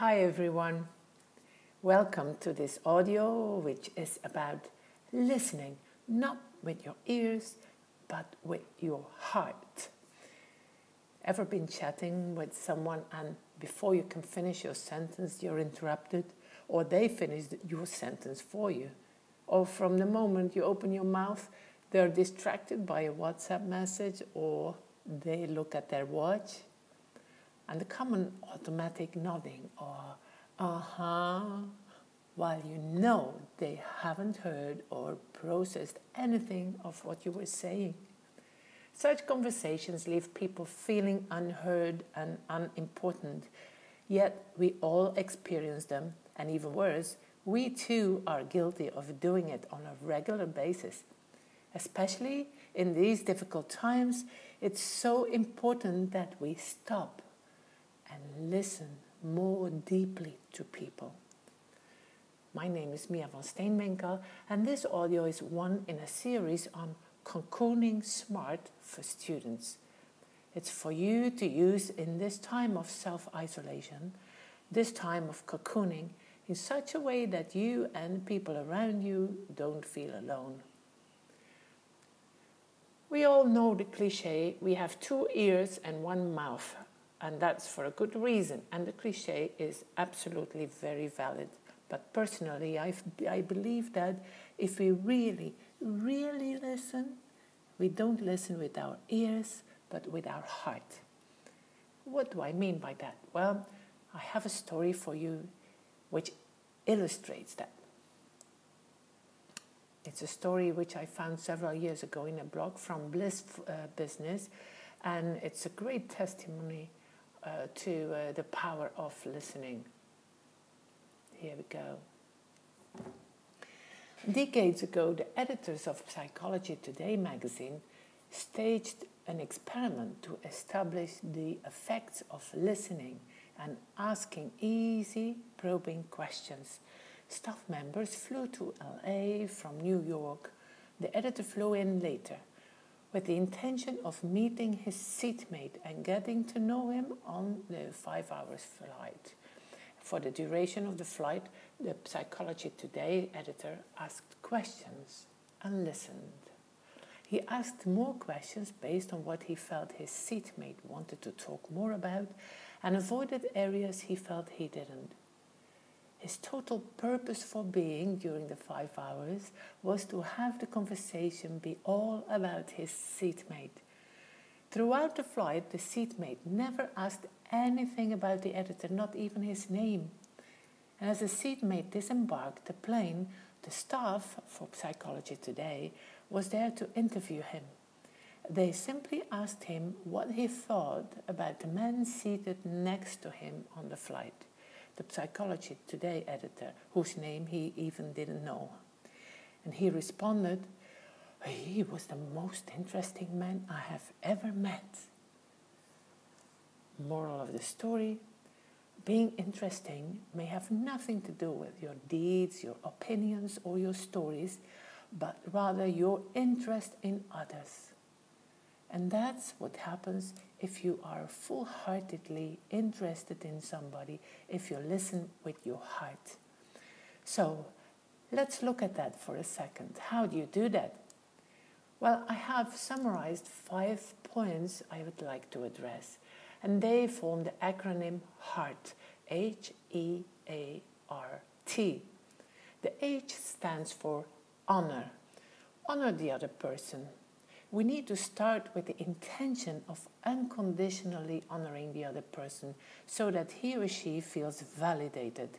Hi everyone. Welcome to this audio, which is about listening, not with your ears, but with your heart. Ever been chatting with someone and before you can finish your sentence, you're interrupted, or they finish your sentence for you? Or from the moment you open your mouth, they're distracted by a WhatsApp message, or they look at their watch, and the common automatic nodding, or uh huh while you know they haven't heard or processed anything of what you were saying. Such conversations leave people feeling unheard and unimportant, yet we all experience them, and even worse, we too are guilty of doing it on a regular basis. Especially in these difficult times, it's so important that we stop listen more deeply to people. My name is Mia van Steenwinkel, and this audio is one in a series on cocooning smart for students. It's for you to use in this time of self isolation, this time of cocooning, in such a way that you and people around you don't feel alone. We all know the cliche we have two ears and one mouth, and that's for a good reason, and the cliche is absolutely very valid. But personally, I, I believe that if we really, really listen, we don't listen with our ears, but with our heart. What do I mean by that? Well, I have a story for you which illustrates that. It's a story which I found several years ago in a blog from Bliss uh, Business, and it's a great testimony uh, to uh, the power of listening. Here we go. Decades ago, the editors of Psychology Today magazine staged an experiment to establish the effects of listening and asking easy, probing questions. Staff members flew to LA from New York. The editor flew in later with the intention of meeting his seatmate and getting to know him on the five hours flight. For the duration of the flight, the Psychology Today editor asked questions and listened. He asked more questions based on what he felt his seatmate wanted to talk more about and avoided areas he felt he didn't. His total purpose for being during the five hours was to have the conversation be all about his seatmate. Throughout the flight, the seatmate never asked anything about the editor, not even his name. And as the seatmate disembarked the plane, the staff for Psychology Today was there to interview him. They simply asked him what he thought about the man seated next to him on the flight, the Psychology Today editor, whose name he even didn't know. And he responded, He was the most interesting man I have ever met. Moral of the story being interesting may have nothing to do with your deeds, your opinions, or your stories, but rather your interest in others. And that's what happens if you are full heartedly interested in somebody, if you listen with your heart. So let's look at that for a second. How do you do that? Well, I have summarized five points I would like to address and they form the acronym HEART, H E A R T. The H stands for honor. Honor the other person. We need to start with the intention of unconditionally honoring the other person so that he or she feels validated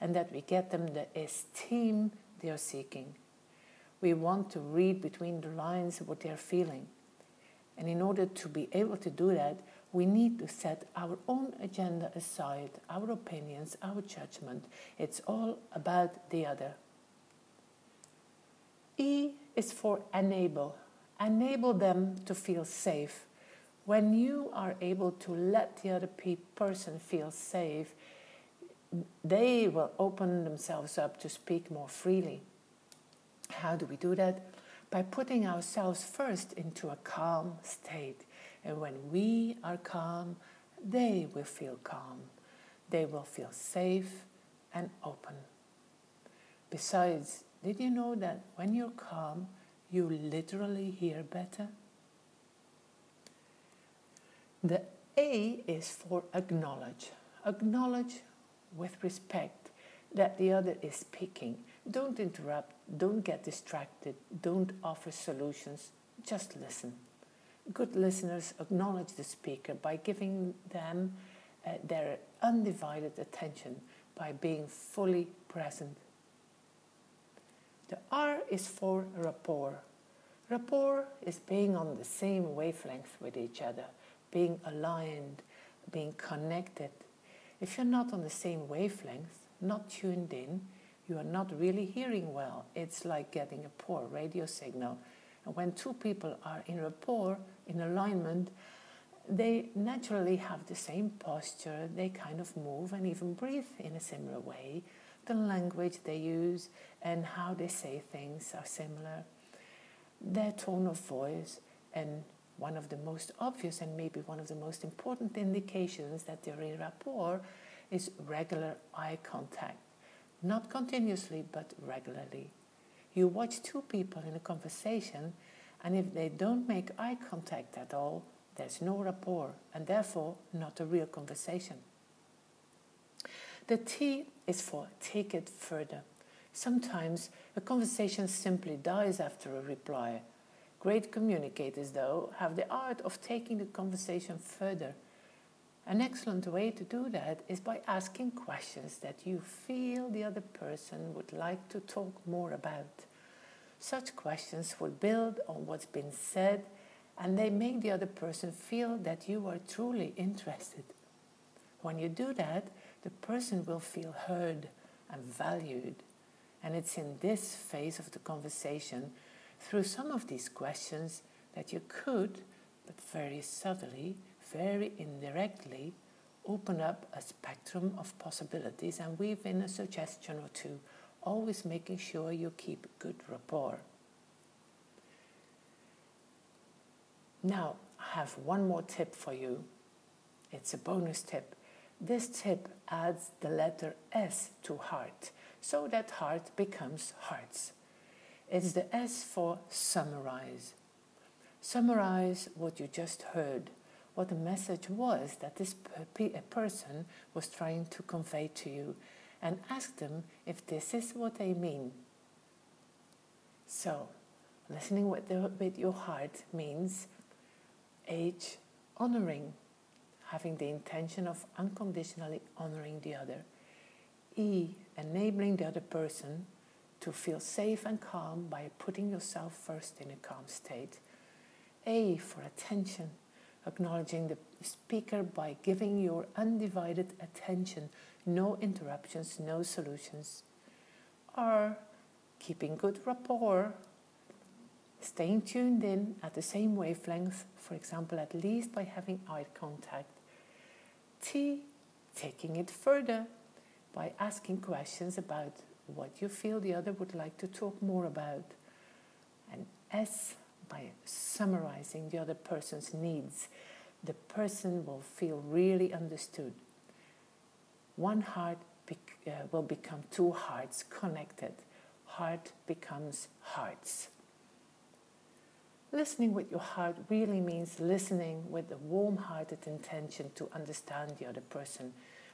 and that we get them the esteem they are seeking. We want to read between the lines what they are feeling. And in order to be able to do that, we need to set our own agenda aside, our opinions, our judgment. It's all about the other. E is for enable. Enable them to feel safe. When you are able to let the other pe- person feel safe, they will open themselves up to speak more freely. How do we do that? By putting ourselves first into a calm state and when we are calm, they will feel calm. they will feel safe and open. Besides, did you know that when you're calm, you literally hear better? The A is for acknowledge. Acknowledge with respect that the other is speaking. Don't interrupt, don't get distracted, don't offer solutions, just listen. Good listeners acknowledge the speaker by giving them uh, their undivided attention, by being fully present. The R is for rapport. Rapport is being on the same wavelength with each other, being aligned, being connected. If you're not on the same wavelength, not tuned in, you are not really hearing well. It's like getting a poor radio signal. And when two people are in rapport, in alignment, they naturally have the same posture, they kind of move and even breathe in a similar way. The language they use and how they say things are similar. Their tone of voice, and one of the most obvious and maybe one of the most important indications that they're in rapport is regular eye contact. Not continuously, but regularly. You watch two people in a conversation, and if they don't make eye contact at all, there's no rapport, and therefore not a real conversation. The T is for take it further. Sometimes a conversation simply dies after a reply. Great communicators, though, have the art of taking the conversation further. An excellent way to do that is by asking questions that you feel the other person would like to talk more about. Such questions will build on what's been said and they make the other person feel that you are truly interested. When you do that, the person will feel heard and valued. And it's in this phase of the conversation, through some of these questions, that you could, but very subtly, very indirectly, open up a spectrum of possibilities and weave in a suggestion or two, always making sure you keep good rapport. Now, I have one more tip for you. It's a bonus tip. This tip adds the letter S to heart, so that heart becomes hearts. It's the S for summarize. Summarize what you just heard, what the message was that this per- person was trying to convey to you, and ask them if this is what they mean. So, listening with, the, with your heart means H, honoring, having the intention of unconditionally honoring the other. E, enabling the other person to feel safe and calm by putting yourself first in a calm state. A, for attention, acknowledging the speaker by giving your undivided attention, no interruptions, no solutions. R, keeping good rapport staying tuned in at the same wavelength, for example, at least by having eye contact. T, taking it further by asking questions about what you feel the other would like to talk more about. And S, by summarizing the other person's needs, the person will feel really understood. One heart uh, will become two hearts connected. Heart becomes hearts. Listening with your heart really means listening with a warm hearted intention to understand the other person.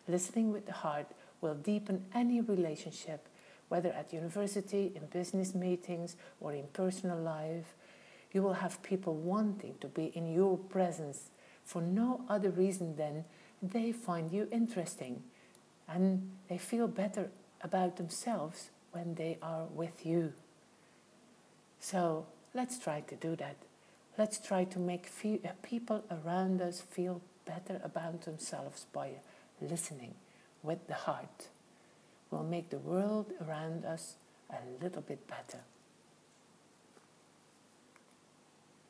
Listening with the heart will deepen any relationship, whether at university, in business meetings, or in personal life. You will have people wanting to be in your presence for no other reason than they find you interesting and they feel better about themselves when they are with you. So, Let's try to do that. Let's try to make uh, people around us feel better about themselves by listening with the heart. We'll make the world around us a little bit better.